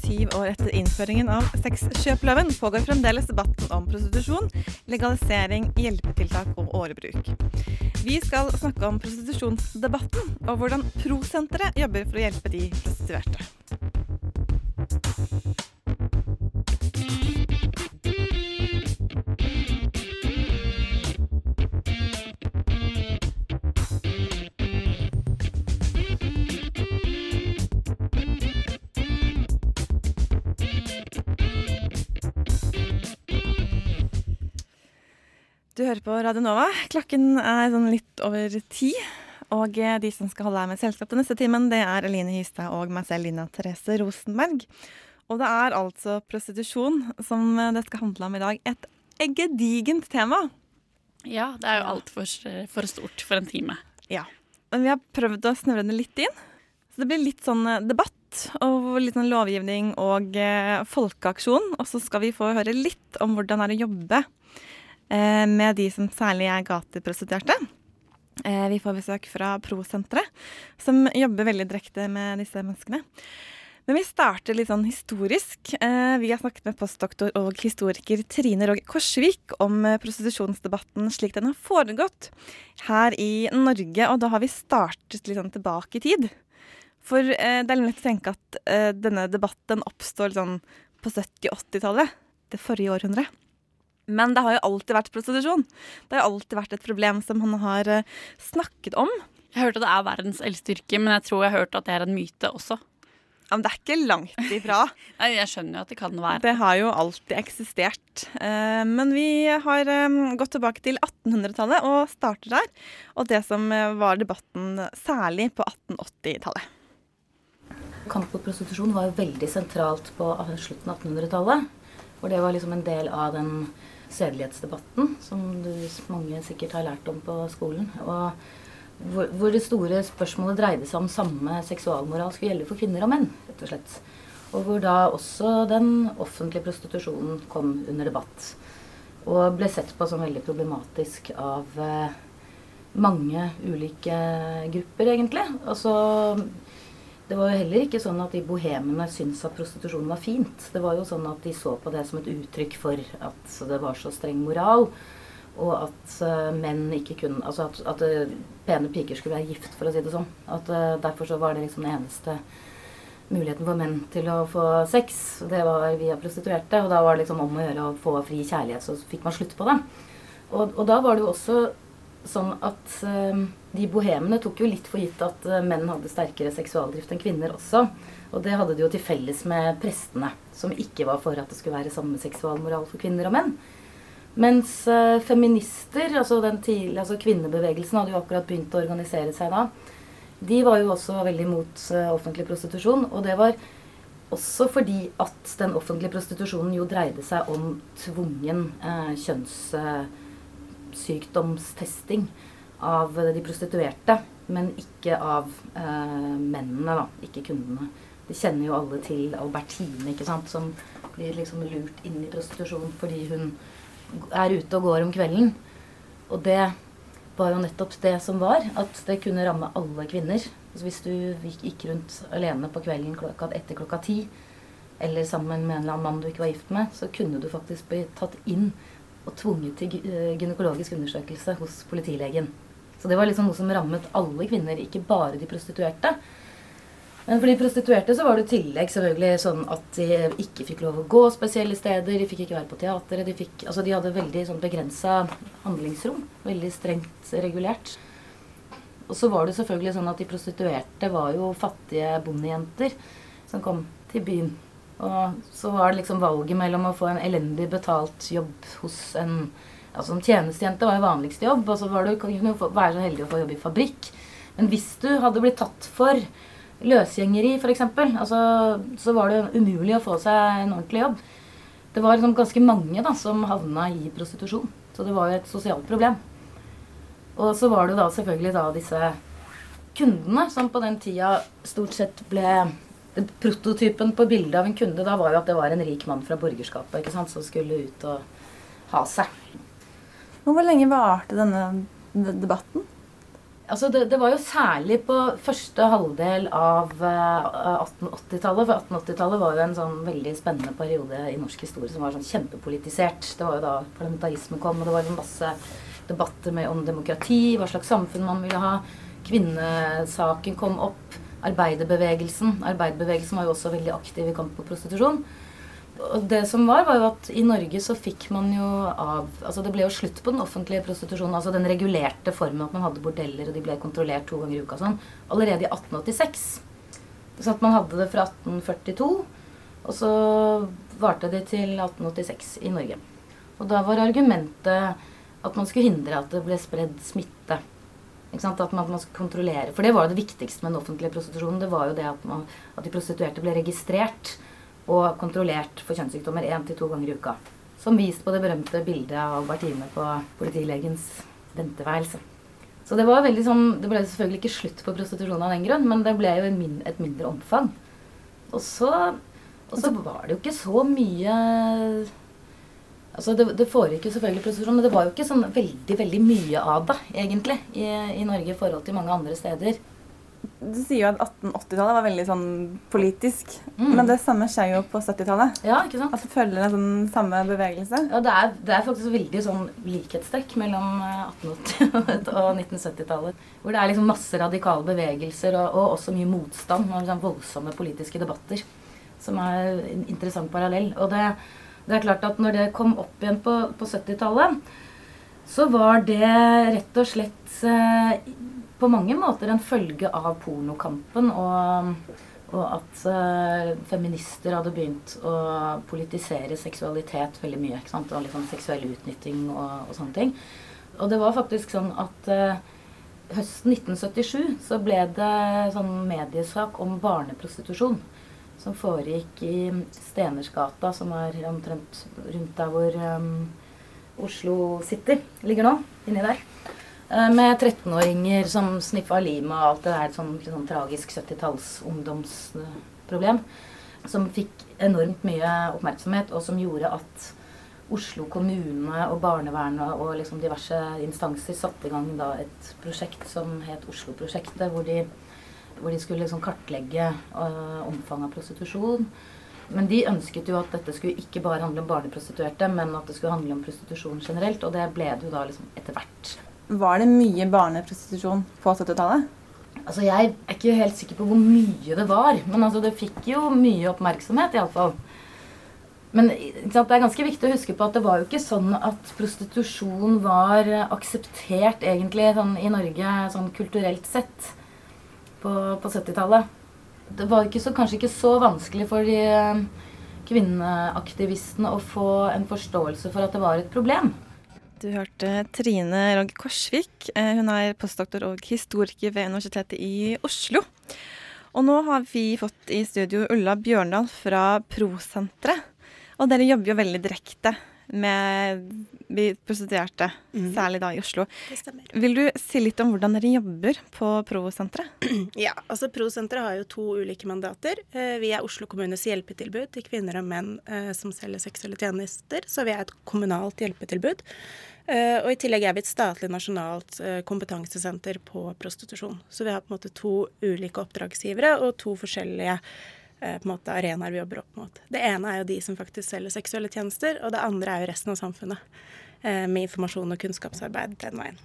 Syv år etter innføringen av sexkjøploven pågår fremdeles debatten om prostitusjon, legalisering, hjelpetiltak og årebruk. Vi skal snakke om prostitusjonsdebatten og hvordan Prosenteret jobber for å hjelpe de prostituerte. Du hører på Radio Nova. Klokken er sånn litt over ti. Og eh, de som skal holde deg med selskap den neste timen, det er Eline Hystad og meg selv, Lina Therese Rosenberg. Og det er altså prostitusjon som eh, det skal handle om i dag. Et eggedigent tema. Ja, det er jo altfor for stort for en time. Ja. Men vi har prøvd å snevre det litt inn. Så det blir litt sånn eh, debatt og litt sånn lovgivning og eh, folkeaksjon. Og så skal vi få høre litt om hvordan det er å jobbe eh, med de som særlig er gateprostituerte. Eh, vi får besøk fra Prosenteret, som jobber veldig direkte med disse menneskene. Men vi starter litt sånn historisk. Eh, vi har snakket med postdoktor og historiker Trine Rogg Korsvik om eh, prostitusjonsdebatten slik den har foregått her i Norge. Og da har vi startet litt sånn tilbake i tid. For eh, det er lett å tenke at eh, denne debatten oppstår sånn på 70-80-tallet. Det forrige århundret. Men det har jo alltid vært prostitusjon. Det har jo alltid vært et problem som han har eh, snakket om. Jeg har hørt at det er verdens eldste yrke, men jeg tror jeg har hørt at det er en myte også. Ja, men det er ikke langt ifra. Jeg skjønner jo at det kan være. Det har jo alltid eksistert. Eh, Men vi har eh, gått tilbake til 1800-tallet og starter der. Og det som var debatten særlig på 1880-tallet. Kamp mot prostitusjon var jo veldig sentralt på slutten av 1800-tallet. Og det var liksom en del av den sedelighetsdebatten som du, mange sikkert har lært om på skolen. Og hvor, hvor det store spørsmålet dreide seg om samme seksualmoral skulle gjelde for kvinner og menn. rett og slett. Og hvor da også den offentlige prostitusjonen kom under debatt. Og ble sett på som veldig problematisk av eh, mange ulike grupper, egentlig. Altså det var jo heller ikke sånn at de bohemene syntes at prostitusjon var fint. Det var jo sånn at de så på det som et uttrykk for at det var så streng moral. Og at eh, menn ikke kunne Altså at, at eh, pene piker skulle være gift, for å si det sånn. At eh, Derfor så var det liksom den eneste muligheten for menn til å få sex. Det var via prostituerte. Og da var det liksom om å gjøre å få fri kjærlighet, så fikk man slutt på det. Og, og da var det jo også sånn at eh, de bohemene tok jo litt for gitt at eh, menn hadde sterkere seksualdrift enn kvinner også. Og det hadde de jo til felles med prestene, som ikke var for at det skulle være samme seksualmoral for kvinner og menn. Mens eh, feminister, altså, tidlig, altså kvinnebevegelsen, hadde jo akkurat begynt å organisere seg da. De var jo også veldig mot eh, offentlig prostitusjon. Og det var også fordi at den offentlige prostitusjonen jo dreide seg om tvungen eh, kjønnssykdomstesting av de prostituerte. Men ikke av eh, mennene, da. Ikke kundene. De kjenner jo alle til Albertine, ikke sant, som blir liksom lurt inn i prostitusjon fordi hun er ute og går om kvelden. Og det var jo nettopp det som var. At det kunne ramme alle kvinner. Altså hvis du gikk rundt alene på kvelden klokka, etter klokka ti, eller sammen med en eller annen mann du ikke var gift med, så kunne du faktisk bli tatt inn og tvunget til eh, gynekologisk undersøkelse hos politilegen. Så det var liksom noe som rammet alle kvinner, ikke bare de prostituerte. Men for de prostituerte så var det i tillegg selvfølgelig sånn at de ikke fikk lov å gå spesielle steder. De fikk ikke være på teateret. De, fikk, altså de hadde veldig sånn begrensa handlingsrom. Veldig strengt regulert. Og så var det selvfølgelig sånn at de prostituerte var jo fattige bondejenter som kom til byen. Og så var det liksom valget mellom å få en elendig betalt jobb hos en Altså Som tjenestejente var jo vanligste jobb, og så var du, kunne du være så heldig å få jobb i fabrikk. Men hvis du hadde blitt tatt for løsgjengeri, f.eks., altså, så var det umulig å få seg en ordentlig jobb. det var liksom ganske mange da, som havna i prostitusjon. Så det var jo et sosialt problem. Og så var det da selvfølgelig da disse kundene som på den tida stort sett ble Prototypen på bildet av en kunde da var jo at det var en rik mann fra borgerskapet ikke sant, som skulle ut og ha seg. Hvor lenge varte denne debatten? Altså det, det var jo særlig på første halvdel av eh, 1880-tallet. For 1880-tallet var jo en sånn veldig spennende periode i norsk historie som var sånn kjempepolitisert. Det var jo da parlamentarisme kom, og det var jo masse debatter med, om demokrati, hva slags samfunn man ville ha. Kvinnesaken kom opp. Arbeiderbevegelsen. Arbeiderbevegelsen var jo også veldig aktiv i kamp mot prostitusjon. Og det som var, var jo at i Norge så fikk man jo av Altså det ble jo slutt på den offentlige prostitusjonen. Altså den regulerte formen at man hadde bordeller, og de ble kontrollert to ganger i uka sånn. Allerede i 1886. Så at man hadde det fra 1842, og så varte det til 1886 i Norge. Og da var argumentet at man skulle hindre at det ble spredd smitte. At man, man skulle kontrollere. For det var jo det viktigste med den offentlige prostitusjonen. Det var jo det at, man, at de prostituerte ble registrert og kontrollert for kjønnssykdommer én til to ganger i uka. Som vist på det berømte bildet av Bertine på politilegens venteværelse. Så det var veldig sånn, det ble selvfølgelig ikke slutt på prostitusjon av den grunn, men det ble jo min, et mindre omfang. Og så, og så var det jo ikke så mye Altså det, det foregikk jo selvfølgelig prostitusjon, men det var jo ikke sånn veldig veldig mye av det, egentlig, i, i Norge i forhold til mange andre steder. Du sier jo at 1880-tallet var veldig sånn politisk. Mm. Men det samme skjer jo på 70-tallet. Ja, ikke sant? At det følger en sånn samme bevegelse. Ja, det er, det er faktisk veldig sånn likhetstrekk mellom eh, 1880 og 1970-tallet. Hvor det er liksom masse radikale bevegelser og, og også mye motstand og liksom voldsomme politiske debatter. Som er en interessant parallell. Og det, det er klart at når det kom opp igjen på, på 70-tallet, så var det rett og slett eh, på mange måter en følge av pornokampen og, og at eh, feminister hadde begynt å politisere seksualitet veldig mye. ikke sant? Og liksom seksuell utnytting og, og sånne ting. Og det var faktisk sånn at eh, høsten 1977 så ble det sånn mediesak om barneprostitusjon. Som foregikk i Stenersgata, som er omtrent rundt der hvor um, Oslo City ligger nå. Inni der. Eh, Med 13-åringer som sniffa lim og alt det der sånn, sånn tragisk 70-talls ungdomsproblem. Som fikk enormt mye oppmerksomhet, og som gjorde at Oslo kommune og barnevernet og liksom diverse instanser satte i gang da et prosjekt som het Oslo-prosjektet, hvor, de- hvor de skulle liksom kartlegge uh, omfanget av prostitusjon. Men de ønsket jo at dette skulle ikke bare handle om barneprostituerte, men at det skulle handle om prostitusjon generelt, og det ble det jo da liksom etter hvert. Var det mye barneprostitusjon på 70-tallet? Altså, Jeg er ikke helt sikker på hvor mye det var, men altså, det fikk jo mye oppmerksomhet iallfall. Men sant, det er ganske viktig å huske på at det var jo ikke sånn at prostitusjon var akseptert egentlig sånn, i Norge sånn kulturelt sett på, på 70-tallet. Det var ikke så, kanskje ikke så vanskelig for de eh, kvinneaktivistene å få en forståelse for at det var et problem. Du hørte Trine Rogg Korsvik. Eh, Hun er postdoktor og historiker ved Universitetet i Oslo. Og nå har vi fått i studio Ulla Bjørndal fra Prosenteret. Og dere jobber jo veldig direkte med vi prostituerte, særlig da i Oslo. Det. Vil du si litt om hvordan dere jobber på Prosenteret? Ja, altså Prosenteret har jo to ulike mandater. Eh, Vi er Oslo kommunes hjelpetilbud til kvinner og menn eh, som selger seksuelle tjenester. Så vi er et kommunalt hjelpetilbud. Eh, Og i tillegg er vi et statlig nasjonalt kompetansesenter på prostitusjon. Så vi har på en måte to ulike oppdragsgivere og to forskjellige på en måte arenaer vi jobber opp mot. Det ene er jo de som faktisk selger seksuelle tjenester, og det andre er jo resten av samfunnet. eh, Med informasjon og kunnskapsarbeid den veien.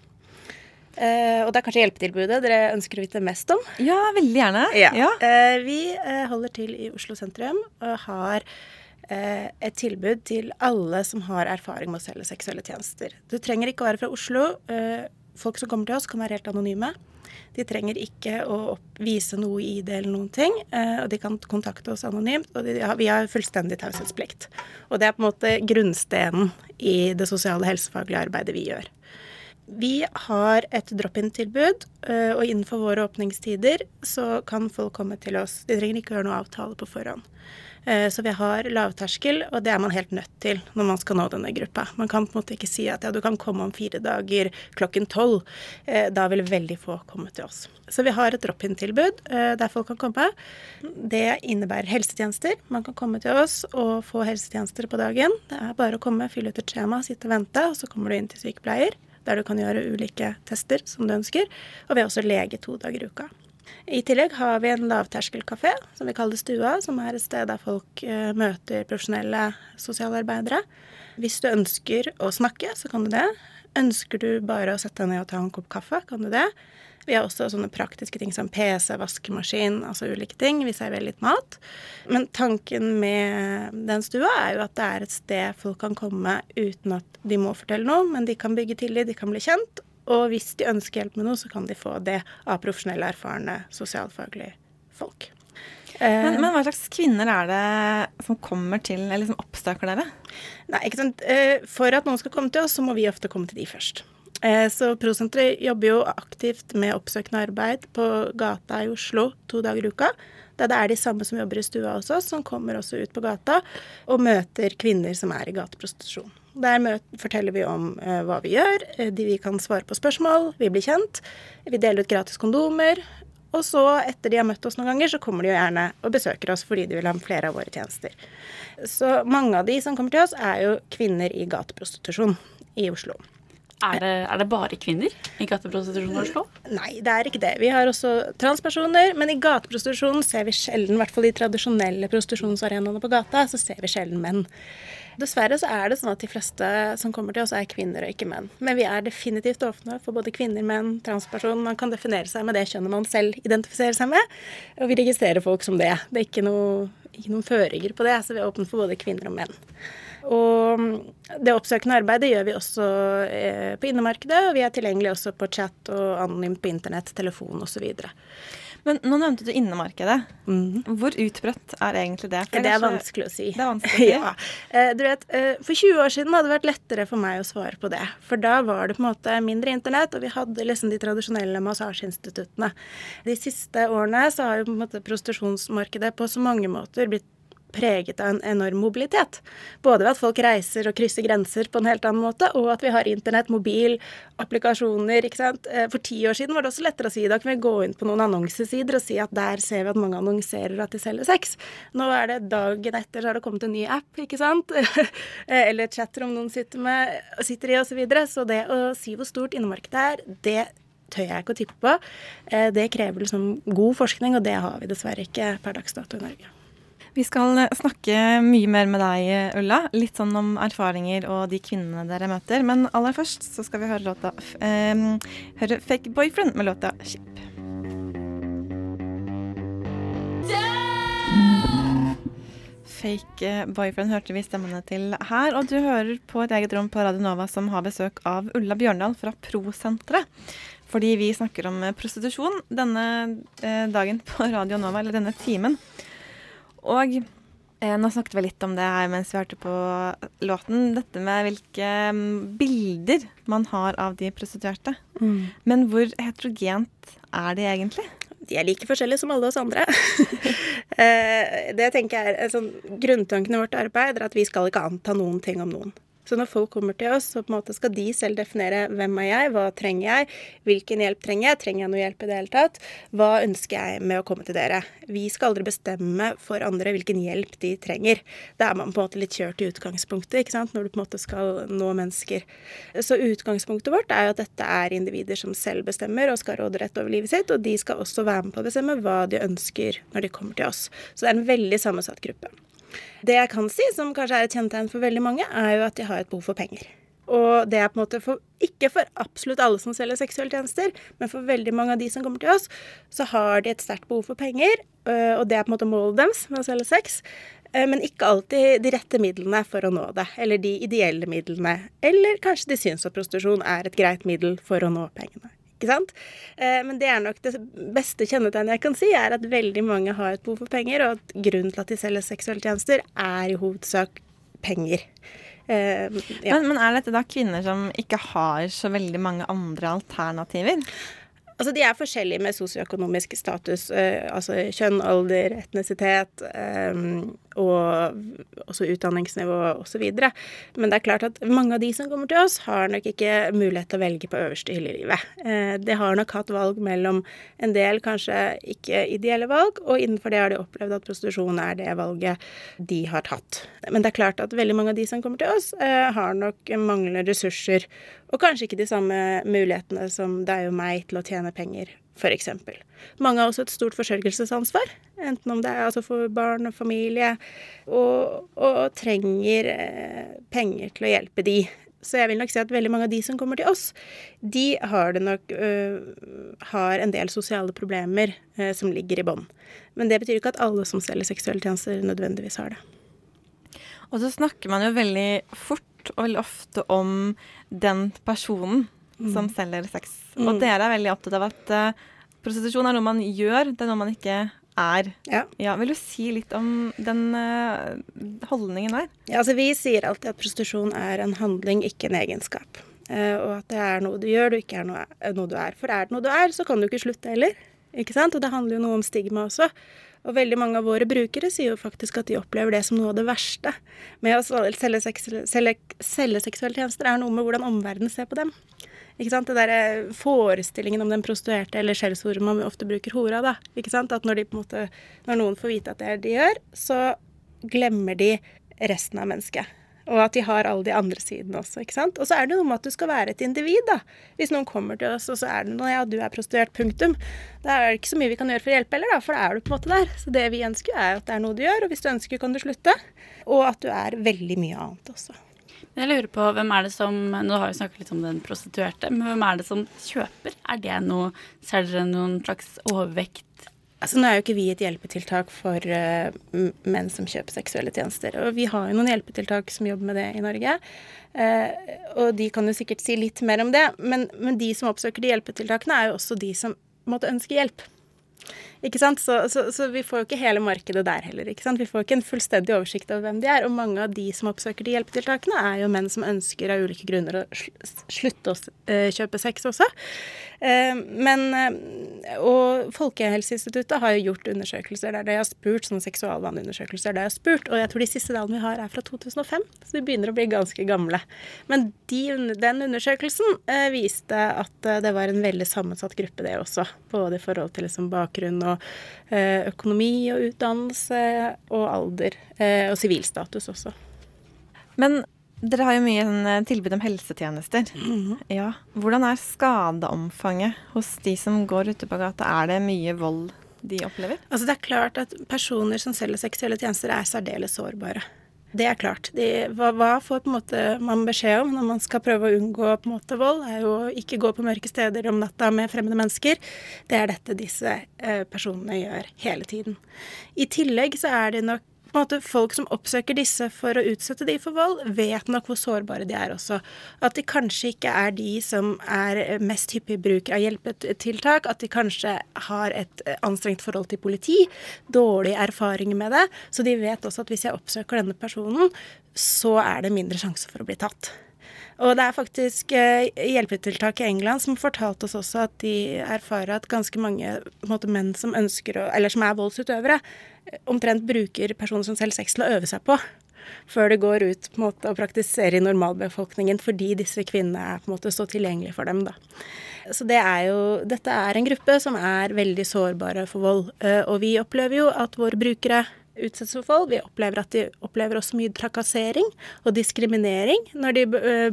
Uh, og det er kanskje hjelpetilbudet dere ønsker å vite mest om? Ja, veldig gjerne. Ja. Eh, vi uh, holder til i Oslo sentrum og har eh, et tilbud til alle som har erfaring med å selge seksuelle tjenester. Du trenger ikke å være fra Oslo. Eh, folk som kommer til oss, kan være helt anonyme. De trenger ikke å vise noe i ID eller noen ting, eh, og de kan kontakte oss anonymt. Og de, vi har fullstendig taushetsplikt. Og det er på en måte grunnstenen i det sosiale helsefaglige arbeidet vi gjør. Vi har et drop-in-tilbud, øh, og innenfor våre åpningstider så kan folk komme til oss. De trenger ikke gjøre noe avtale på forhånd. Eh, så vi har lavterskel, og det er man helt nødt til når man skal nå denne gruppa. Man kan på en måte ikke si at ja, du kan komme om fire dager klokken tolv. Eh, da vil veldig få komme til oss. Så vi har et drop-in-tilbud der folk kan komme. Det innebærer helsetjenester. Man kan komme til oss og få helsetjenester på dagen. Det er bare å komme, fylle ut et skjema, sitte og vente, og så kommer du inn til sykepleier der du kan gjøre ulike tester som du ønsker. Og vi har også lege to dager i uka. I tillegg har vi en lavterskelkafé som vi kaller Stua, som er et sted der folk uh, møter profesjonelle sosialarbeidere. Hvis du ønsker å snakke, så kan du det. Ønsker du bare å sette deg ned og ta en kopp kaffe, kan du det. Vi har også sånne praktiske ting som PC, vaskemaskin, altså ulike ting. Vi serverer litt mat. Men tanken med den stua er jo at det er et sted folk kan komme uten at de må fortelle noe, men de kan bygge tillit, de kan bli kjent. Og hvis de ønsker hjelp med noe, så kan de få det av profesjonelle, erfarne sosialfaglige folk. Men, men, hva slags kvinner er det som kommer til, eller som oppsøker dere? Nei, ikke sant? Eh, for at noen skal komme til oss, så må vi ofte komme til de først. Eh, så Prosenteret jobber jo aktivt med oppsøkende arbeid på gata i Oslo to dager i uka. Det er de samme som jobber i stua hos oss, som kommer også ut på gata og møter kvinner som er i gateprostitusjon. Der forteller vi om uh, hva vi gjør, uh, de vi kan svare på spørsmål, vi blir kjent. Vi deler ut gratis kondomer. Og så, etter de har møtt oss noen ganger, så kommer de jo gjerne og besøker oss fordi de vil ha flere av våre tjenester. Så mange av de som kommer til oss, er jo kvinner i gateprostitusjon i Oslo. Er det, er det, bare kvinner i gateprostitusjon i Oslo? Nei, det er ikke det. Vi har også transpersoner, men i gateprostitusjon ser vi sjelden, i hvert fall de tradisjonelle prostitusjonsarenaene på gata, så ser vi sjelden menn. Dessverre så er det sånn at de fleste som kommer til oss, er kvinner og ikke menn. Men vi er definitivt åpne for både kvinner, menn, transperson. Man kan definere seg med det kjønnet man selv identifiserer seg med. Og vi registrerer folk som det. Det er ikke, noe, ikke noen føringer på det, så vi er åpne for både kvinner og menn. Og mm, det oppsøkende arbeidet gjør vi også eh, på innemarkedet, og vi er tilgjengelige også på chat og anonymt på internett, telefon osv. Men nå nevnte du innemarkedet. Mm. Hvor utbredt er egentlig det? For det er vanskelig å si. Det er vanskelig ja. Eh, du vet, eh, For 20 år siden hadde det vært lettere for meg å svare på det. For da var det på en måte mindre internett, og vi hadde liksom de tradisjonelle massasjeinstituttene. De siste årene så har jo på en måte prostitusjonsmarkedet på så mange måter blitt preget av en enorm mobilitet. Både ved at folk reiser og krysser grenser på en helt annen måte, og at vi har internett, mobil, applikasjoner. ikke sant? Eh, for ti år siden var det også lettere å si da kan vi gå inn på noen annonsesider og si at der ser vi at mange annonserer at de selger sex. Nå er det dagen etter så har det kommet en ny app, ikke sant? Eller chatter chatrom noen sitter, med, sitter i osv. Så, videre. så det å si hvor stort innemarkedet er, det tør jeg ikke å tippe på. Eh, det krever liksom god forskning, og det har vi dessverre ikke per dags dato i Norge. Vi skal snakke mye mer med deg, Ulla. Litt sånn om erfaringer og de kvinnene dere møter. Men aller først så skal vi høre låta eh, høre 'Fake Boyfriend' med låta 'Skip'. Fake Boyfriend hørte vi stemmene til her. Og du hører på et eget rom på Radio Nova som har besøk av Ulla Bjørndal fra Pro-senteret. Fordi vi snakker om prostitusjon denne eh, dagen på Radio Nova, eller denne timen. Og eh, nå snakket vi litt om det her mens vi hørte på låten. Dette med hvilke um, bilder man har av de prostituerte. Mm. Men hvor heterogent er de egentlig? De er like forskjellige som alle oss andre. det jeg tenker er sånn, Grunntanken i vårt arbeid er at vi skal ikke anta noen ting om noen. Så når folk kommer til oss, så på en måte skal de selv definere hvem er jeg, hva trenger jeg, hvilken hjelp trenger jeg, trenger jeg noe hjelp i det hele tatt, hva ønsker jeg med å komme til dere. Vi skal aldri bestemme for andre hvilken hjelp de trenger. Da er man på en måte litt kjørt i utgangspunktet, ikke sant, når du på en måte skal nå mennesker. Så utgangspunktet vårt er jo at dette er individer som selv bestemmer og skal ha råderett over livet sitt, og de skal også være med på å bestemme hva de ønsker når de kommer til oss. Så det er en veldig sammensatt gruppe. Det jeg kan si, som kanskje er et kjennetegn for veldig mange, er jo at de har et behov for penger. Og det er på en måte for, ikke for absolutt alle som selger seksuelle tjenester, men for veldig mange av de som kommer til oss, så har de et sterkt behov for penger, øh, og det er på en måte målet deres med å selge sex. Øh, men ikke alltid de rette midlene for å nå det, eller de ideelle midlene. Eller kanskje de syns at prostitusjon er et greit middel for å nå pengene. Ikke sant? Eh, men det er nok det beste kjennetegnet jeg kan si, er at veldig mange har et behov for penger, og at grunnen til at de selger seksuelle tjenester, er i hovedsak penger. Uh, ja. Men, men er dette da kvinner som ikke har så veldig mange andre alternativer? Altså, de er forskjellige med sosioøkonomisk status, eh, altså kjønn, alder, etnisitet eh, og også utdanningsnivå osv. Men det er klart at mange av de som kommer til oss, har nok ikke mulighet til å velge på øverste hylle i livet. Eh, de har nok hatt valg mellom en del kanskje ikke ideelle valg, og innenfor det har de opplevd at prostitusjon er det valget de har tatt. Men det er klart at veldig mange av de som kommer til oss, eh, har nok manglende ressurser og kanskje ikke de samme mulighetene som deg og meg til å tjene penger, f.eks. Mange har også et stort forsørgelsesansvar, enten om det er altså for barn og familie, og, og trenger eh, penger til å hjelpe de. Så jeg vil nok si at veldig mange av de som kommer til oss, de har det nok øh, har en del sosiale problemer øh, som ligger i bånn. Men det betyr ikke at alle som selger seksuelle tjenester, nødvendigvis har det. Og så snakker man jo veldig fort og veldig ofte om den personen mm. som selger sex. Mm. Og dere er veldig opptatt av at uh, prostitusjon er noe man gjør, det er noe man ikke er. Ja. ja vil du si litt om den uh, holdningen der? Ja, altså Vi sier alltid at prostitusjon er en handling, ikke en egenskap. Uh, og at det er noe du gjør, du ikke er noe, noe, du er. For er det noe du er, så kan du ikke slutte heller. Ikke sant? Og det handler jo noe om stigma også. Og veldig mange av våre brukere sier jo faktisk at de opplever det som noe av det verste med å selge, seksuelle tjenester, er noe med hvordan omverdenen ser på dem. Ikke sant? Det der Forestillingen om den prostituerte, eller skjellsordet man ofte bruker hora, da. Ikke sant? At når, de, på en måte, når noen får vite at det er det de gjør, så glemmer de resten av mennesket. Og at de har alle de andre sidene også. ikke sant? Og så er det noe med at du skal være et individ, da. Hvis noen kommer til oss, og så er det noe ja, du er prostituert, punktum. Da er det ikke så mye vi kan gjøre for å hjelpe heller, da, for da er du på en måte der. Så det vi ønsker, er at det er noe du gjør, og hvis du ønsker, kan du slutte. Og at du er veldig mye annet også. Jeg lurer på, hvem er det som, Nå har vi snakket litt om den prostituerte, men hvem er det som kjøper? Er det noe Ser dere noen slags overvekt Altså, nå er jo ikke vi et hjelpetiltak for uh, menn som kjøper seksuelle tjenester. Og vi har jo noen hjelpetiltak som jobber med det i Norge. Uh, og de kan jo sikkert si litt mer om det. Men, men de som oppsøker de hjelpetiltakene, er jo også de som måtte ønske hjelp. Ikke sant? Så, så, så, vi får jo ikke hele markedet der heller. ikke sant? Vi får ikke en fullstendig oversikt over hvem de er. Og mange av de som oppsøker de hjelpetiltakene, er jo menn som ønsker av ulike grunner å slutte å uh, kjøpe sex også. Uh, men uh, Og Folkehelseinstituttet har jo gjort undersøkelser der de har spurt, sånne seksualvaneundersøkelser der de har spurt, og jeg tror de siste tallene vi har er fra 2005, så de begynner å bli ganske gamle. Men de, den undersøkelsen viste at det var en veldig sammensatt gruppe, det også. Både i forhold til liksom bakgrunn og eh, økonomi og utdannelse og alder. Eh, og sivilstatus også. Men dere har jo mye sånn, tilbud om helsetjenester. Mm -hmm. ja. Hvordan er skadeomfanget hos de som går ute på gata? Er det mye vold de opplever? Altså Det er klart at personer som selger seksuelle tjenester, er særdeles sårbare. Det er klart. De, hva, hva, får måte man beskjed om når man skal prøve å unngå måte vold? er jo å ikke gå på mørke steder om natta med fremmede mennesker. Det er dette disse eh, personene gjør hele tiden. I tillegg så er det nok måte folk som oppsøker disse for å utsette de for vold, vet nok hvor sårbare de er også. At de kanskje ikke er de som er mest hyppig bruker av hjelpetiltak. At de kanskje har et anstrengt forhold til politi, dårlige erfaringer med det. Så de vet også at hvis jeg oppsøker denne personen, så er det mindre sjanse for å bli tatt. Og det er faktisk eh, hjelpetiltak i England som fortalte oss også at de erfarer at ganske mange måte, menn som ønsker å, eller som er voldsutøvere, omtrent bruker personer som selger sex til å øve seg på. Før det går ut på en måte å praktisere i normalbefolkningen fordi disse kvinnene er på en måte så tilgjengelige for dem. da. Så det er jo, Dette er en gruppe som er veldig sårbare for vold. Eh, og vi opplever jo at våre brukere utsettes for vold. Vi opplever at de opplever også mye trakassering og diskriminering når de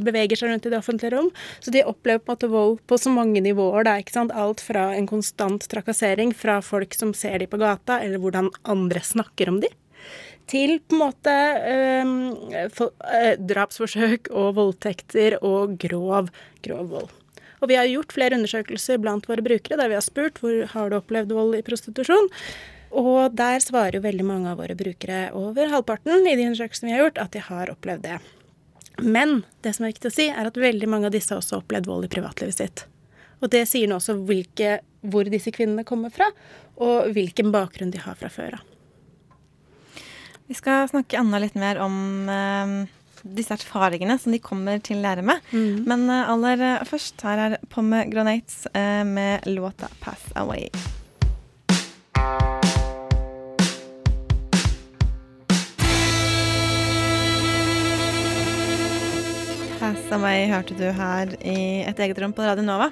beveger seg rundt i det offentlige rom. Så de opplever på en måte vold på så mange nivåer. Da, ikke sant? Alt fra en konstant trakassering fra folk som ser de på gata, eller hvordan andre snakker om de, til på en måte øh, for, øh, drapsforsøk og voldtekter og grov, grov vold. Og vi har gjort flere undersøkelser blant våre brukere der vi har spurt hvor har du opplevd vold i prostitusjon. Og der svarer jo veldig mange av våre brukere, over halvparten i de undersøkelsene vi har gjort, at de har opplevd det. Men det som er viktig å si, er at veldig mange av disse har også opplevd vold i privatlivet sitt. Og det sier nå også hvilke, hvor disse kvinnene kommer fra, og hvilken bakgrunn de har fra før av. Vi skal snakke enda litt mer om eh, disse erfaringene som de kommer til lære med. Mm. Men eh, aller først, her er Pomme Granates eh, med låta 'Pass Away'. Away hørte du her i et eget rom på Radio Nova.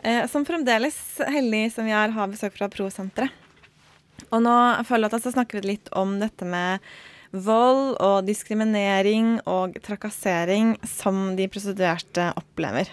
Eh, som fremdeles, heldig som vi er, har besøk fra Pro-senteret. Og nå føler jeg at så snakker vi litt om dette med vold og diskriminering og trakassering som de prostituerte opplever.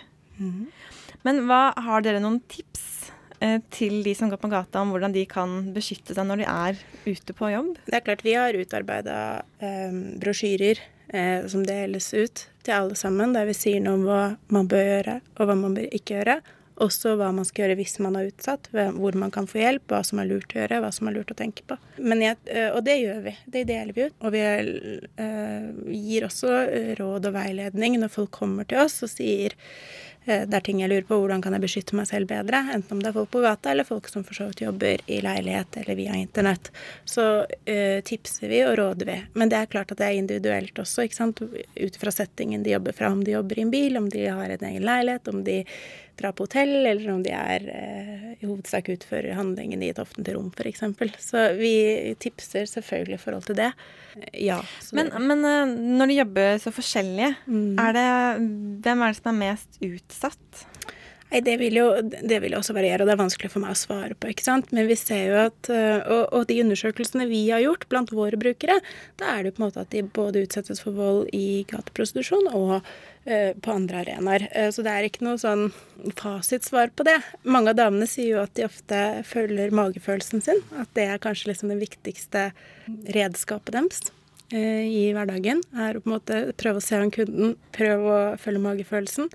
Men hva, har dere noen tips eh, til de som går på gata om hvordan de kan beskytte seg når de er ute på jobb? Det er klart vi har utarbeida eh, brosjyrer eh, som deles ut til alle sammen, der vi sier noe om hva man bør gjøre og hva man bør ikke gjøre. Også hva man skal gjøre hvis man er utsatt, hvor man kan få hjelp, hva som er lurt å gjøre, hva som er lurt å tenke på. Jeg, eh, og det gjør vi. Det deler vi ut. Og vi eh, gir også råd og veiledning når folk kommer til oss og sier det er ting jeg lurer på, hvordan kan jeg beskytte meg selv bedre? Enten om det er folk på gata, eller folk som for så vidt jobber i leilighet eller via internett. Så uh, tipser vi og råder vi. Men det er klart at det er individuelt også, ikke sant. Ut fra settingen de jobber fra. Om de jobber i en bil, om de har en egen leilighet, om de drar på hotell, eller om de er eh, i hovedsak utfører handlingen i et offentlig rom, f.eks. Så vi tipser selvfølgelig i forhold til det. Ja. så Men, det- men eh, når de jobber så forskjellige, Mm. er det, hvem er det som er mest utsatt? Nei, det vil, jo, det vil også variere, og det er vanskelig for meg å svare på. ikke sant? Men vi ser jo at øh, Og, og de undersøkelsene vi har gjort blant våre brukere, da er det jo på en måte at de både utsettes for vold i gateprostitusjon og øh, på andre arenaer. Eh, Så det er ikke noe sånn fasitsvar på det. Mange av damene sier jo at de ofte følger magefølelsen sin. At det er kanskje liksom det viktigste redskapet deres eh, i hverdagen. Er å på en måte prøve å se an kunden, prøve å følge magefølelsen.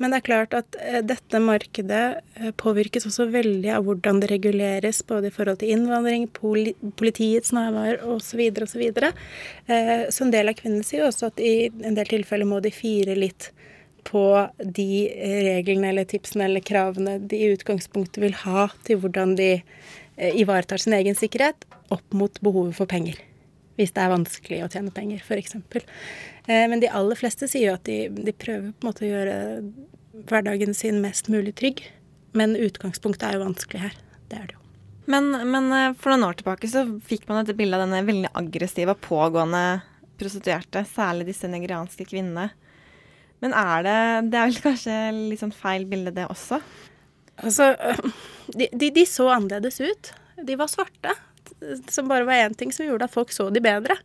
Men det er klart at eh, dette markedet eh, påvirkes også veldig av hvordan det reguleres, både i forhold til innvandring, poli politiets nærvær osv. osv. Eh, så en del av kvinnene sier også at i en del tilfeller må de fire litt på de reglene eller tipsene eller kravene de i utgangspunktet vil ha til hvordan de ivaretar sin egen sikkerhet opp mot behovet for penger. Hvis det er vanskelig å tjene penger, f.eks. Eh, men de aller fleste sier jo at de, de prøver på en måte å gjøre hverdagen sin mest mulig trygg. Men utgangspunktet er jo vanskelig her. Det er det jo. Men, men eh, for noen år tilbake så fikk man et bilde av denne veldig aggressive og pågående prostituerte, særlig disse nigerianske kvinnene. Men er det Det er vel kanskje litt sånn feil bilde, det også? Altså, de, de, de så annerledes ut. De var svarte. Som bare var én ting som gjorde at folk så de bedre.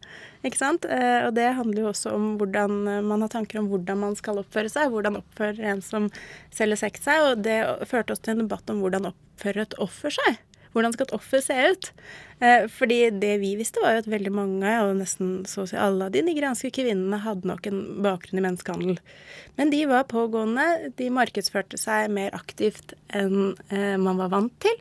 Ikke sant? Eh, Og det handler jo også om hvordan man har tanker om hvordan man skal oppføre seg. Hvordan oppfører en som selger sex seg. Og det førte oss til en debatt om hvordan oppfører et offer seg. Hvordan skal et offer se ut? Eh, Fordi det vi visste, var jo at veldig mange, og nesten så å si alle av de nigerianske kvinnene, hadde nok en bakgrunn i menneskehandel. Men de var pågående, de markedsførte seg mer aktivt enn eh, man var vant til.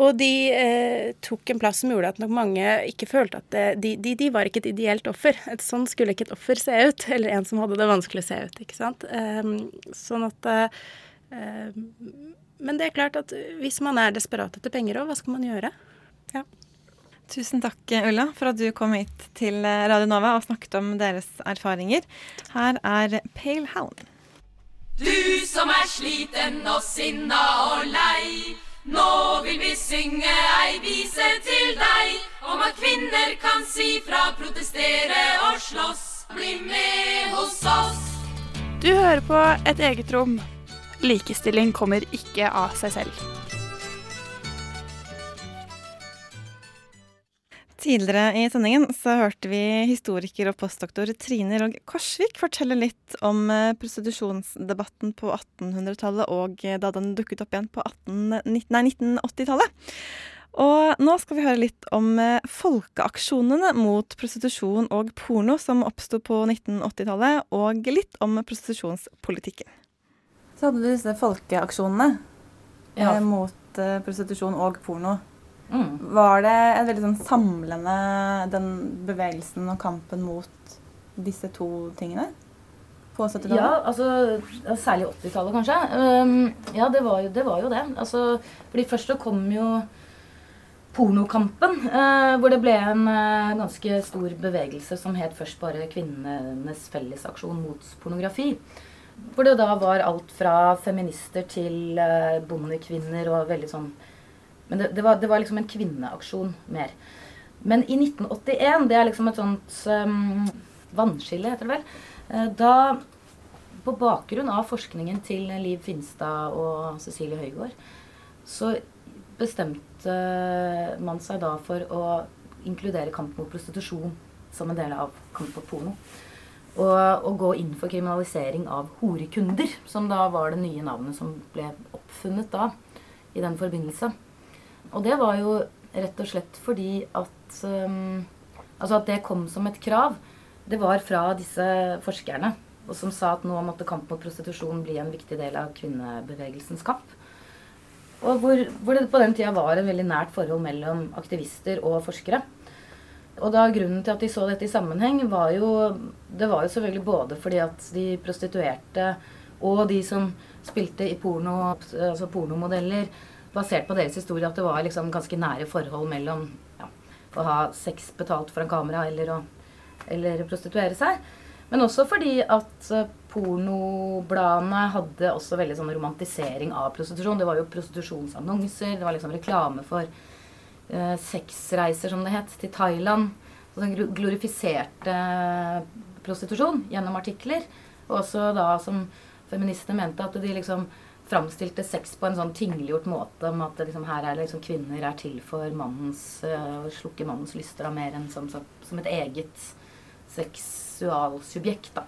Og de eh, tok en plass som gjorde at nok mange ikke følte at det, de, de, de var ikke et ideelt offer. Et sånn skulle ikke et offer se ut, eller en som hadde det vanskelig å se ut. ikke sant? Eh, sånn at eh, eh, Men det er klart at hvis man er desperat etter penger òg, hva skal man gjøre? Ja. Tusen takk, Ulla, for at du kom hit til eh, Radio Nova og snakket om deres erfaringer. Her er Pale Hound. Du som er sliten og sinna og lei. Nå vil vi synge ei vise til deg om at kvinner kan si fra, protestere og slåss. Bli med hos oss. Du hører på Et eget rom. Likestilling kommer ikke av seg selv. Tidligere i sendingen så hørte vi historiker og postdoktor Trine Rogg Korsvik fortelle litt om eh, prostitusjonsdebatten på 1800-tallet og eh, da den dukket opp igjen på 1980-tallet. Og nå skal vi høre litt om eh, folkeaksjonene mot prostitusjon og porno som oppsto på 1980-tallet, og litt om prostitusjonspolitikken. Så hadde du disse folkeaksjonene Ja. mot prostitusjon og porno. Mm. Var det en veldig sånn samlende den bevegelsen og kampen mot disse to tingene? På 70-tallet? Ja, altså særlig 80-tallet kanskje. Um, ja, det var, jo, det var jo det. Altså, fordi først så kom jo pornokampen, eh, hvor det ble en eh, ganske stor bevegelse som het først bare Kvinnenes fellesaksjon mot pornografi. Hvor det da var alt fra feminister til eh, bondekvinner og veldig sånn Men det, det, var, det var liksom en kvinneaksjon mer. Men i 1981, det er liksom et sånt um, vannskille, heter det vel, eh, da på bakgrunn av forskningen til Liv Finstad og Cecilie Høygård, så bestemte man seg da for å inkludere kamp mot prostitusjon som en del av kamp mot porno. Og, og gå inn for kriminalisering av horekunder, som da var det nye navnet som ble oppfunnet da i den forbindelse. Og det var jo rett og slett fordi at um, Altså at det kom som et krav, det var fra disse forskerne. Og som sa at nå måtte kamp mot prostitusjon bli en viktig del av kvinnebevegelsens kamp. Og hvor, hvor det på den tida var et veldig nært forhold mellom aktivister og forskere. Og da Grunnen til at de så dette i sammenheng, var jo Det var jo selvfølgelig både fordi at de prostituerte og de som spilte i porno, altså pornomodeller, basert på deres historie, at det var liksom ganske nære forhold mellom ja, å ha sex betalt foran kamera eller å eller prostituere seg. Men også fordi at eh, pornobladene hadde også veldig sånn romantisering av prostitusjon. Det var jo prostitusjonsannonser, det var liksom reklame for eh, sexreiser, som det het, til Thailand. Sånn glorifiserte prostitusjon gjennom artikler. Og også da som feministene mente at de liksom framstilte sex på en sånn tingliggjort måte om at liksom, her er liksom kvinner er til for mannens uh, slukke mannens lyster da, mer enn som, som, som et eget seksualsubjekt. da.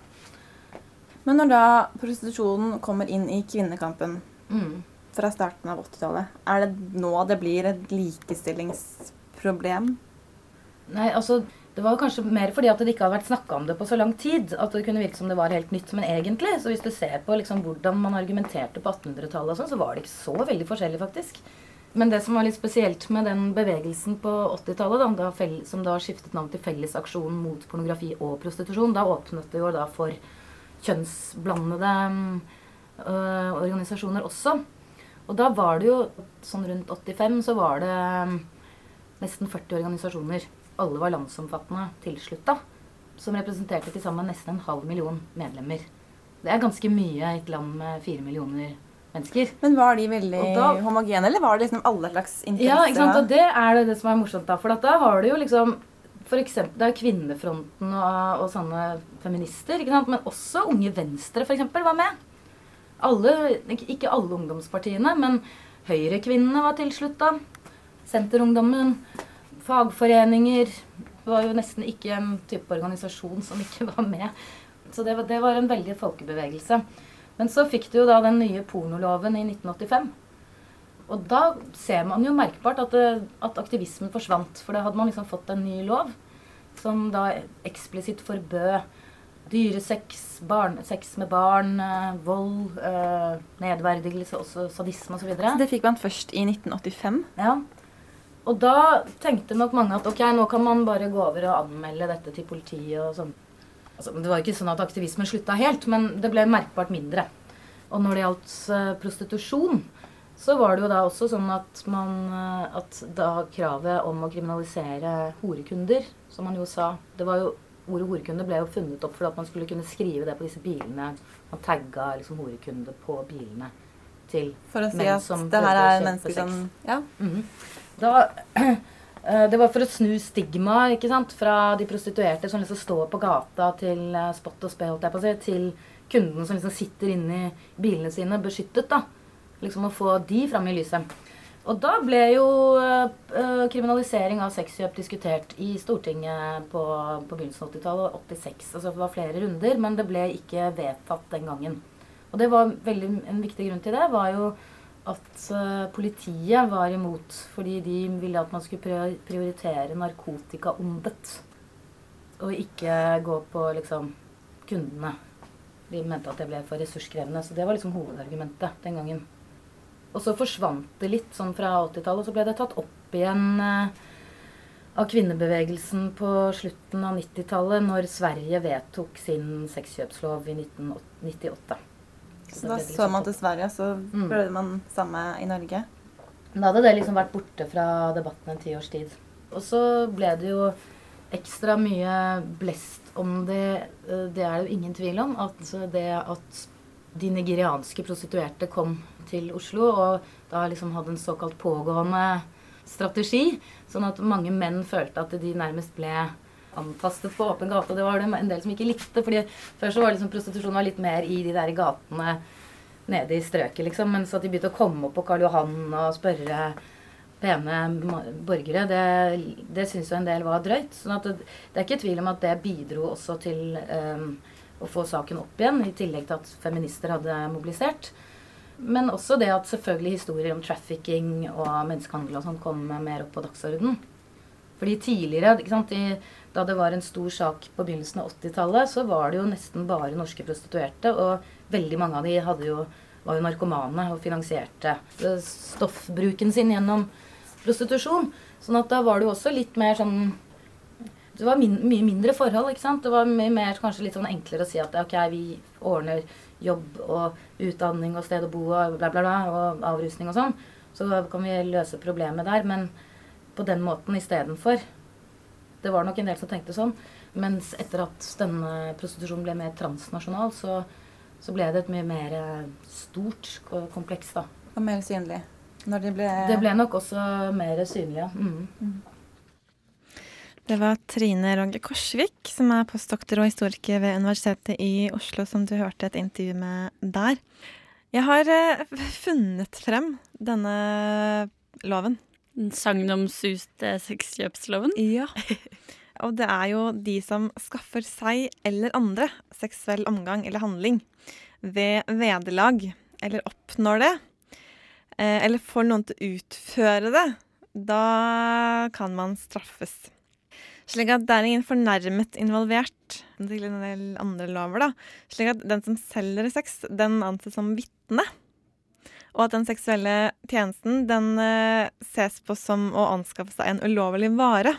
Men når da prostitusjonen kommer inn i kvinnekampen Mm. fra starten av 80-tallet, er det nå det blir et likestillingsproblem? Nei, altså, Det var kanskje mer fordi at det ikke hadde vært snakka om det på så lang tid. At det kunne virke som det var helt nytt. Men egentlig, så hvis du ser på liksom hvordan man argumenterte på 1800-tallet, sånn, så var det ikke så veldig forskjellig, faktisk. Men det som var litt spesielt med den bevegelsen på 80-tallet, da, som da skiftet navn til Fellesaksjonen mot pornografi og prostitusjon, da åpnet det jo da for kjønnsblandede øh, organisasjoner også. Og da var det jo sånn rundt 85 så var det nesten 40 organisasjoner. Alle var landsomfattende tilslutta. Som representerte til sammen nesten en halv million medlemmer. Det er ganske mye i et land med fire millioner mennesker. Men var de veldig da- homogene, eller var det liksom alle slags interesser? Ja, ikke sant? og det er det, det som er morsomt, da. For da har du jo liksom for eksempel, Det er Kvinnefronten og, og sånne feminister. ikke sant? Men også Unge Venstre eksempel, var med. Alle, ikke alle ungdomspartiene, men Høyrekvinnene var tilslutta. Senterungdommen. Fagforeninger. Det var jo nesten ikke en type organisasjon som ikke var med. Så det var, det var en veldig folkebevegelse. Men så fikk du jo da den nye pornoloven i 1985. Og da ser man jo merkbart at, det, at aktivismen forsvant. For da hadde man liksom fått en ny lov som da eksplisitt forbød dyresex, barn, sex med barn, eh, vold, eh, nedverdigelse, også sadisme osv. Så det fikk man først i 1985? Ja. Og da tenkte nok mange at ok, nå kan man bare gå over og anmelde dette til politiet og sånn. Altså, det var ikke sånn at aktivismen slutta helt, men det ble merkbart mindre. Og når det gjaldt eh, prostitusjon, så var det jo da også sånn at man eh, At da kravet om å kriminalisere horekunder, som man jo sa Det var jo Ordet horekunde ble jo funnet opp for at man skulle kunne skrive det på disse bilene. Man tagga liksom horekunde på bilene til menn som... For å si at det her er mennesker som Ja. Mhm. Da, var, det var for å snu stigma fra de prostituerte som liksom står på gata til eh, spott og spe, holdt jeg på å si, til kundene som liksom sitter inni bilene sine beskyttet. da. Liksom å få de fram i lyset. Og da ble jo eh, eh, kriminalisering av sexkjøp diskutert i Stortinget på, på begynnelsen av 80-tallet, 86. Altså det var flere runder, men det ble ikke vedtatt den gangen. Og det var veldig, en viktig grunn til det var jo at eh, politiet var imot fordi de ville at man skulle pri- prioritere narkotikaondet. Og ikke gå på liksom kundene. De mente at det ble for ressurskrevende. Så det var liksom hovedargumentet den gangen. Og så forsvant det litt sånn fra 80-tallet, og så ble det tatt opp igjen eh, av kvinnebevegelsen på slutten av 90-tallet, når Sverige vedtok sin sexkjøpslov i 1998. Så da så man til Sverige, så Mm. prøvde man samme i Norge. Da hadde det liksom vært borte fra debatten en tiårs tid. Og så ble det jo ekstra mye blest om det. Det er det jo ingen tvil om. At det at de nigerianske prostituerte kom til Oslo og da liksom hadde en såkalt pågående strategi, sånn at mange menn følte at de nærmest ble antastet på åpen gate. Og det var det en del som ikke likte. fordi Før så var liksom prostitusjon var litt mer i de der gatene nede i strøket, liksom. Men så at de begynte å komme opp på Karl Johan og spørre pene borgere, det, det syns jo en del var drøyt. sånn at det, det, er ikke tvil om at det bidro også til um, å få saken opp igjen, i tillegg til at feminister hadde mobilisert. Men også det at selvfølgelig historier om trafficking og menneskehandel og sånn kom mer opp på dagsordenen. Fordi tidligere, ikke sant, i, da det var en stor sak på begynnelsen av 80-tallet, så var det jo nesten bare norske prostituerte. Og veldig mange av de jo, var jo narkomane og finansierte stoffbruken sin gjennom prostitusjon. Sånn at da var det jo også litt mer sånn Det var min, mye mindre forhold. ikke sant? Det var mye mer kanskje litt sånn enklere å si at ok, vi ordner jobb og utdanning og sted å bo og bla, bla, bla, og avrusning og sånn. Så kan vi løse problemet der. Men på den måten istedenfor. Det var nok en del som tenkte sånn. Mens etter at denne prostitusjonen ble mer transnasjonal, så, så ble det et mye mer stort kompleks, da. Og mer synlig? Når det ble Det ble nok også mer synlig, ja. Mm. Mm. Det var Trine Rogge Korsvik, som er postdoktor og historiker ved Universitetet i Oslo, som du hørte et intervju med der. Jeg har eh, funnet frem denne loven. Sagnomsuste sexkjøpsloven? Ja. Og det er jo de som skaffer seg eller andre seksuell omgang eller handling ved vederlag, eller oppnår det, Eh, eller får noen til å utføre det, da kan man straffes. Slik at det er ingen fornærmet involvert til en del andre lover. da. Slik at den som selger sex, den anses som vitne. Og at den seksuelle tjenesten den uh, ses på som å anskaffe seg en ulovlig vare.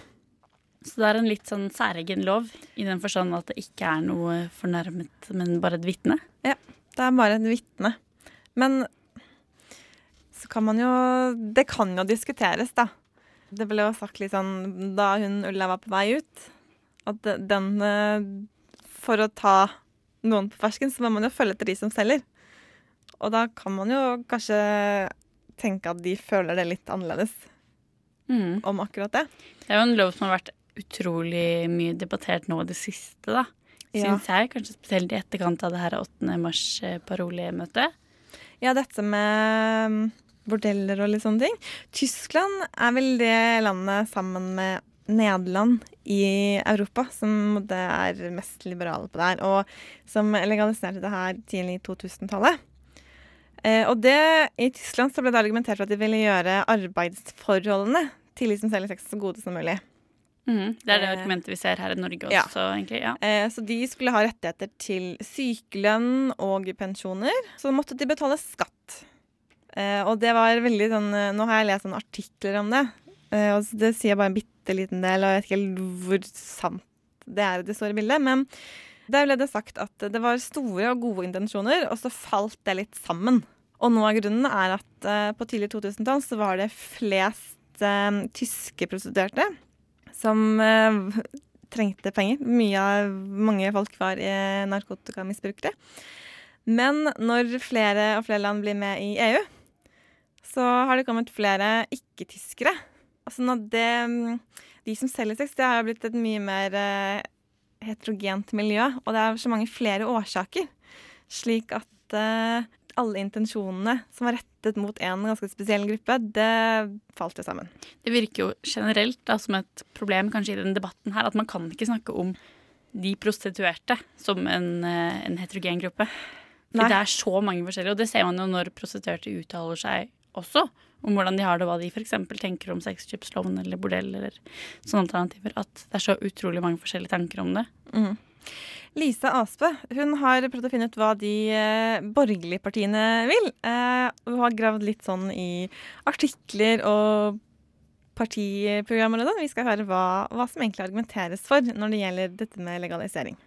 Så det er en litt sånn særegen lov, i den forstand at det ikke er noe fornærmet, men bare et vitne? Ja, det er bare et vitne. Men så kan man jo Det kan jo diskuteres, da. Det ble jo sagt litt sånn da hun Ulla var på vei ut, at den eh, For å ta noen på fersken, så må man jo følge etter de som selger. Og da kan man jo kanskje tenke at de føler det litt annerledes mm. om akkurat det. Det er jo en lov som har vært utrolig mye debattert nå i det siste, da. Syns ja. jeg. Kanskje spesielt i etterkant av det her 8. mars-parolemøtet. Ja, dette med bordeller og litt sånne ting. Tyskland er vel det landet sammen med Nederland i Europa som det er mest liberale på der, og som legaliserte det her tidlig i 2000-tallet. Eh, og det, I Tyskland så ble det argumentert for at de ville gjøre arbeidsforholdene til de som selger sex, så gode som mulig. Mm, det er det eh, argumentet vi ser her i Norge også, ja. egentlig. Ja. Eh, så de skulle ha rettigheter til sykelønn og pensjoner. Så måtte de betale skatt. Eh, og det var veldig sånn uh, Nå har jeg lest sånne artikler om det, eh, og det sier bare en bitte liten del, og jeg vet ikke helt hvor sant det er det store bildet. Men der ble det sagt at det var store og gode intensjoner, og så falt det litt sammen. Og noe av grunnen er at på tidlig 2000-tall så var det flest tyske prostituerte som trengte penger. Mye av, mange folk var narkotikamisbrukere. Men når flere og flere land blir med i EU, så har det kommet flere ikke-tyskere. Altså det, mm, de som selger sex, det har blitt et mye mer uh, heterogent miljø. Og det er så mange flere årsaker. Slik at uh, alle intensjonene som var rettet mot en ganske spesiell gruppe, det falt jo sammen. Det virker jo generelt da, som et problem kanskje i denne debatten her, at man kan ikke snakke om de prostituerte som en, uh, en heterogen gruppe. For det er så mange forskjellige, og det ser man jo når prostituerte uttaler seg også om hvordan de har det, og hva de f.eks. tenker om sexkjøpsloven eller bordell eller sånne alternativer. At det er så utrolig mange forskjellige tanker om det. Mm. Lise Aspe hun har prøvd å finne ut hva de eh, borgerlige partiene vil. Eh, hun har gravd litt sånn i artikler og partiprogrammer. Vi skal høre hva, hva som egentlig argumenteres for når det gjelder dette med legalisering.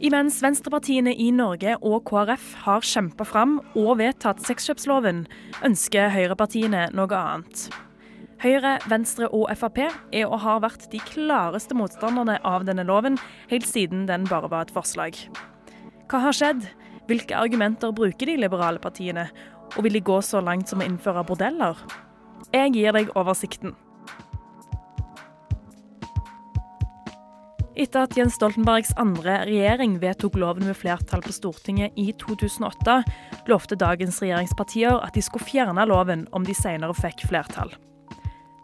Imens venstrepartiene i Norge og KrF har kjempa fram og vedtatt sexkjøpsloven, ønsker høyrepartiene noe annet. Høyre, Venstre og Frp er og har vært de klareste motstanderne av denne loven, helt siden den bare var et forslag. Hva har skjedd? Hvilke argumenter bruker de liberale partiene? Og vil de gå så langt som å innføre bordeller? Jeg gir deg oversikten. Etter at Jens Stoltenbergs andre regjering vedtok loven med flertall på Stortinget i 2008, lovte dagens regjeringspartier at de skulle fjerne loven om de senere fikk flertall.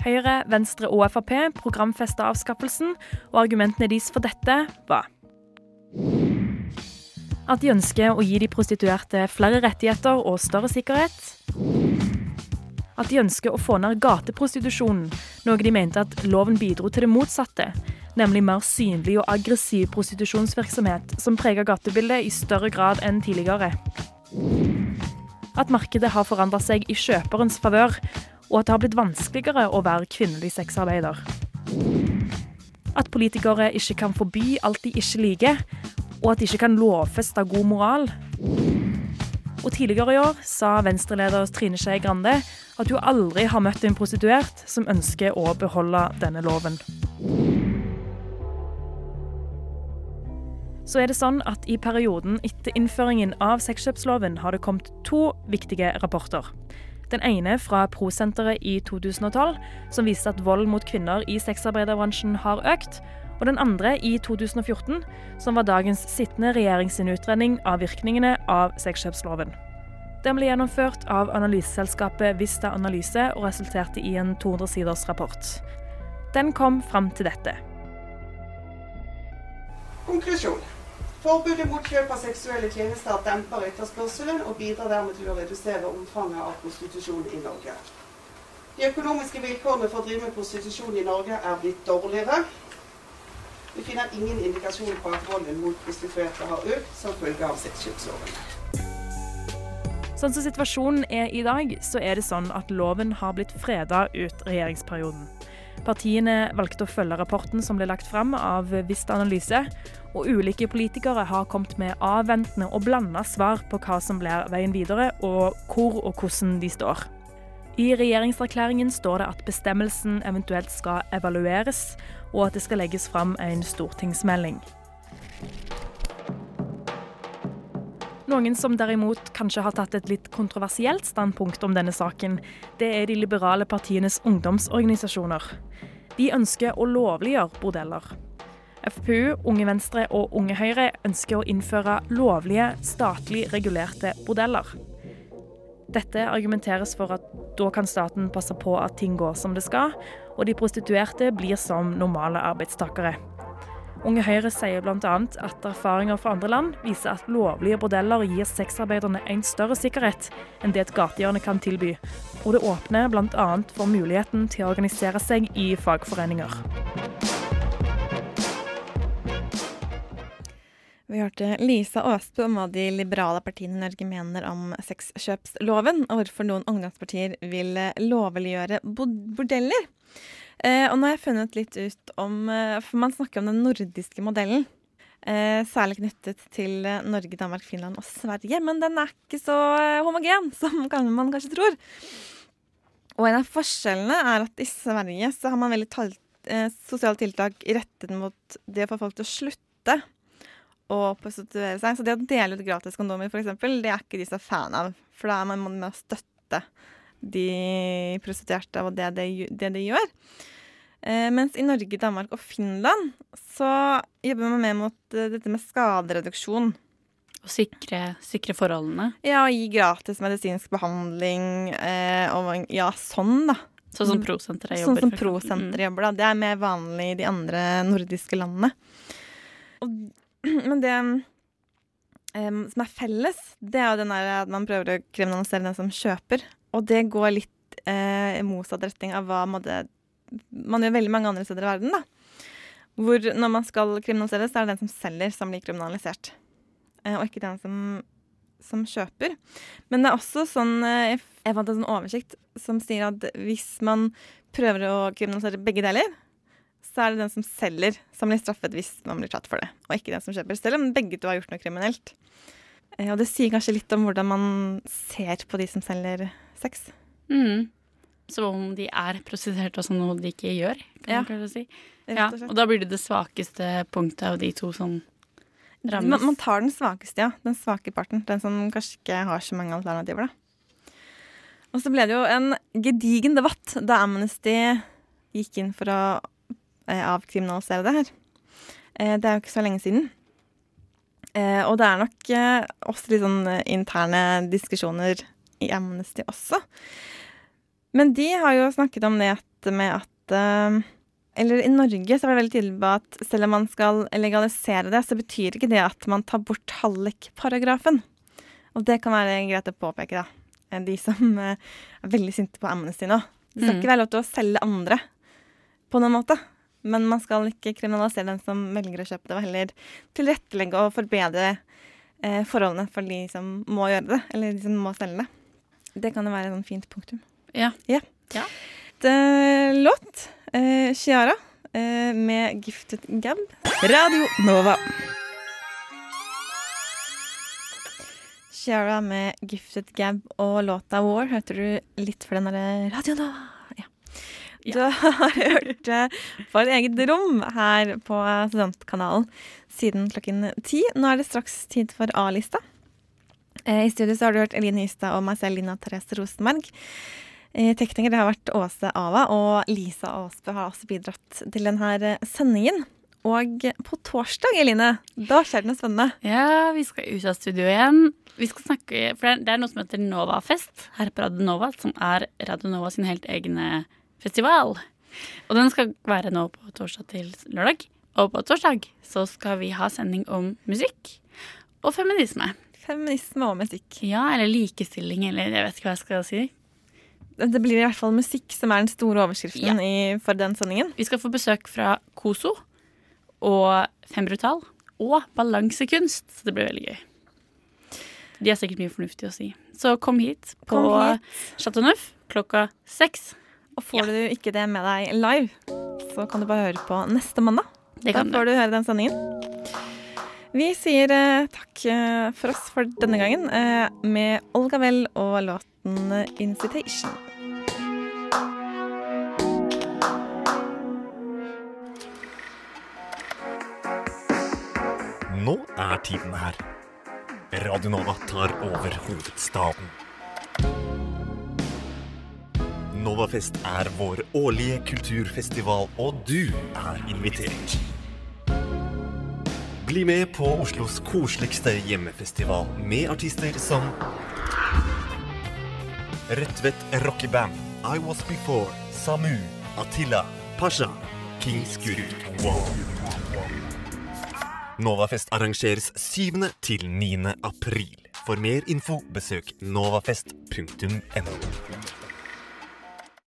Høyre, Venstre og Frp programfesta avskaffelsen, og argumentene deres for dette var at de ønsker å gi de prostituerte flere rettigheter og større sikkerhet. At de ønsker å få ned gateprostitusjonen, noe de mente at loven bidro til det motsatte, nemlig mer synlig og aggressiv prostitusjonsvirksomhet som preger gatebildet i større grad enn tidligere. At markedet har forandra seg i kjøperens favør, og at det har blitt vanskeligere å være kvinnelig sexarbeider. At politikere ikke kan forby alt de ikke liker, og at de ikke kan lovfeste god moral. Og Tidligere i år sa Venstre-leder Trine Skei Grande at hun aldri har møtt en prostituert som ønsker å beholde denne loven. Så er det sånn at I perioden etter innføringen av sexkjøpsloven har det kommet to viktige rapporter. Den ene fra Prosenteret i 2012, som viste at vold mot kvinner i sexarbeiderbransjen har økt. Og den andre i 2014, som var dagens sittende regjering sin utredning av virkningene av sexkjøpsloven. Den ble gjennomført av analyseselskapet Vista Analyse og resulterte i en 200 siders rapport. Den kom fram til dette. Konklusjon. Forbudet mot kjøp av seksuelle tjenester demper etterspørselen og bidrar dermed til å redusere omfanget av prostitusjon i Norge. De økonomiske vilkårene for å drive med prostitusjon i Norge er blitt dårligere. Vi finner ingen indikasjon på at volden mot prostituerte har økt som følge av sexkjøpsloven. Sånn som situasjonen er i dag, så er det sånn at loven har blitt freda ut regjeringsperioden. Partiene valgte å følge rapporten som ble lagt fram av Vista Analyse, og ulike politikere har kommet med avventende og blanda svar på hva som blir veien videre, og hvor og hvordan de står. I regjeringserklæringen står det at bestemmelsen eventuelt skal evalueres, og at det skal legges fram en stortingsmelding. Noen som derimot kanskje har tatt et litt kontroversielt standpunkt om denne saken, det er de liberale partienes ungdomsorganisasjoner. De ønsker å lovliggjøre bordeller. FPU, Unge Venstre og Unge Høyre ønsker å innføre lovlige, statlig regulerte bordeller. Dette argumenteres for at da kan staten passe på at ting går som det skal, og de prostituerte blir som normale arbeidstakere. Unge Høyre sier bl.a. at erfaringer fra andre land viser at lovlige bordeller gir sexarbeiderne en større sikkerhet enn det et gatehjørne kan tilby, og det åpner bl.a. for muligheten til å organisere seg i fagforeninger. Vi hørte Lisa Aasbø om hva de liberale partiene i Norge mener om sexkjøpsloven, og hvorfor noen ungdomspartier vil lovliggjøre bordeller. Eh, og nå har jeg funnet litt ut om eh, For man snakker om den nordiske modellen. Eh, særlig knyttet til eh, Norge, Danmark, Finland og Sverige. Men den er ikke så eh, homogen som man kanskje tror. Og en av forskjellene er at i Sverige så har man veldig talt, eh, sosiale tiltak rettet mot det å få folk til å slutte å prostituere seg. Så det å dele ut gratis kondomer, f.eks., det er ikke de så fan av. For da er man med å støtte de prostituerte og det de, det de gjør. Eh, mens i Norge, Danmark og Finland så jobber man mer mot uh, dette med skadereduksjon. Og sikre, sikre, forholdene? Ja, og gi gratis medisinsk behandling eh, og ja, sånn, da. Sånn som prosenteret jobber? Sånn som prosenteret mm. jobber, da. Det er mer vanlig i de andre nordiske landene. Og, men det um, som er felles, det er jo den der at man prøver å kriminalisere den som kjøper. Og det går litt eh, motsatt retning av hva måtte, man gjør veldig mange andre steder i verden. da. Hvor når man skal kriminalisere, så er det den som selger, som blir kriminalisert. Eh, og ikke den som, som, kjøper. Men det er også sånn eh, Jeg fant en sånn oversikt som sier at hvis man prøver å kriminalisere begge deler, så er det den som selger som blir straffet hvis man blir tatt for det, og ikke den som kjøper, selv om begge to har gjort noe kriminelt. Eh, og det sier kanskje litt om hvordan man ser på de som selger sex. Mm. Som om de er prostituerte, og som noe de ikke gjør, kan Ja, man kanskje si. Ja, og og da blir det det svakeste punktet av de to som rammes. Man, man tar den svakeste, ja. Den svake parten. Den som kanskje ikke har så mange alternativer, da. Og så ble det jo en gedigen debatt da Amnesty gikk inn for å eh, avkriminalisere det her. Eh, det er jo ikke så lenge siden. Eh, og det er nok eh, også litt sånn eh, interne diskusjoner i Amnesty også. Men de har jo snakket om det med at eh, Eller i Norge så er det veldig tydelig på at selv om man skal legalisere det, så betyr ikke det at man tar bort hallikparagrafen. Og det kan være greit å påpeke, da. Eh, De som eh, er veldig sinte på Amnesty nå. Det skal Mm. ikke være lov til å selge andre på noen måte. Men man skal ikke kriminalisere den som velger å kjøpe det, og heller tilrettelegge og forbedre eh, forholdene for de som må gjøre det, eller de som må selge det. Det kan jo være et sånn fint punktum. Ja. Ja. Ja. Det låt eh, Chiara eh, med 'Gifted Gab'. Radio Nova. Chiara med 'Gifted Gab' og låta 'War' hørte du litt for den derre Radio Nova. Ja. Du har hørt det på et eget rom her på Studentkanalen siden klokken ti. Nå er det straks tid for A-lista. Eh, I studio så har du hørt Eline Hystad og meg selv, Lina Therese Rosenberg. Eh, Tekniker det har vært Åse Ava, og Lisa Aasbø har også bidratt til denne sendingen. Og på torsdag, Eline, da skjer det noe spennende. Ja, vi skal ut av studio igjen. Vi skal snakke, for det er noe som heter Novafest her på Radio Nova, som er Radio Nova sin helt egne festival. Og den skal være nå på torsdag til lørdag. Og på torsdag så skal vi ha sending om musikk og feminisme. Feminisme og musikk. Ja, eller likestilling, eller jeg vet ikke hva jeg skal si. Det blir i hvert fall musikk som er den store overskriften i, for den sendingen. Vi skal få besøk fra Koso og Fembrutal og Balansekunst, så det blir veldig gøy. De har sikkert mye fornuftig å si. Så kom hit på Kom hit. Chateau Neuf klokka seks. Og får du ikke det med deg live, så kan du bare høre på neste mandag. Da får du høre den sendingen. Vi sier eh, takk eh, for oss for denne gangen eh, med Olga Well og låten 'Incitation'. Nå er tiden her. Radio Nova tar over hovedstaden. Novafest er vår årlige kulturfestival, og du er invitert. Bli med på Oslos koseligste hjemmefestival med artister som Rødtvet rockeband, I Was Before, Samu, Attila, Pasha, Kings Guru. Novafest arrangeres 7. til 9. april. For mer info besøk novafest.no.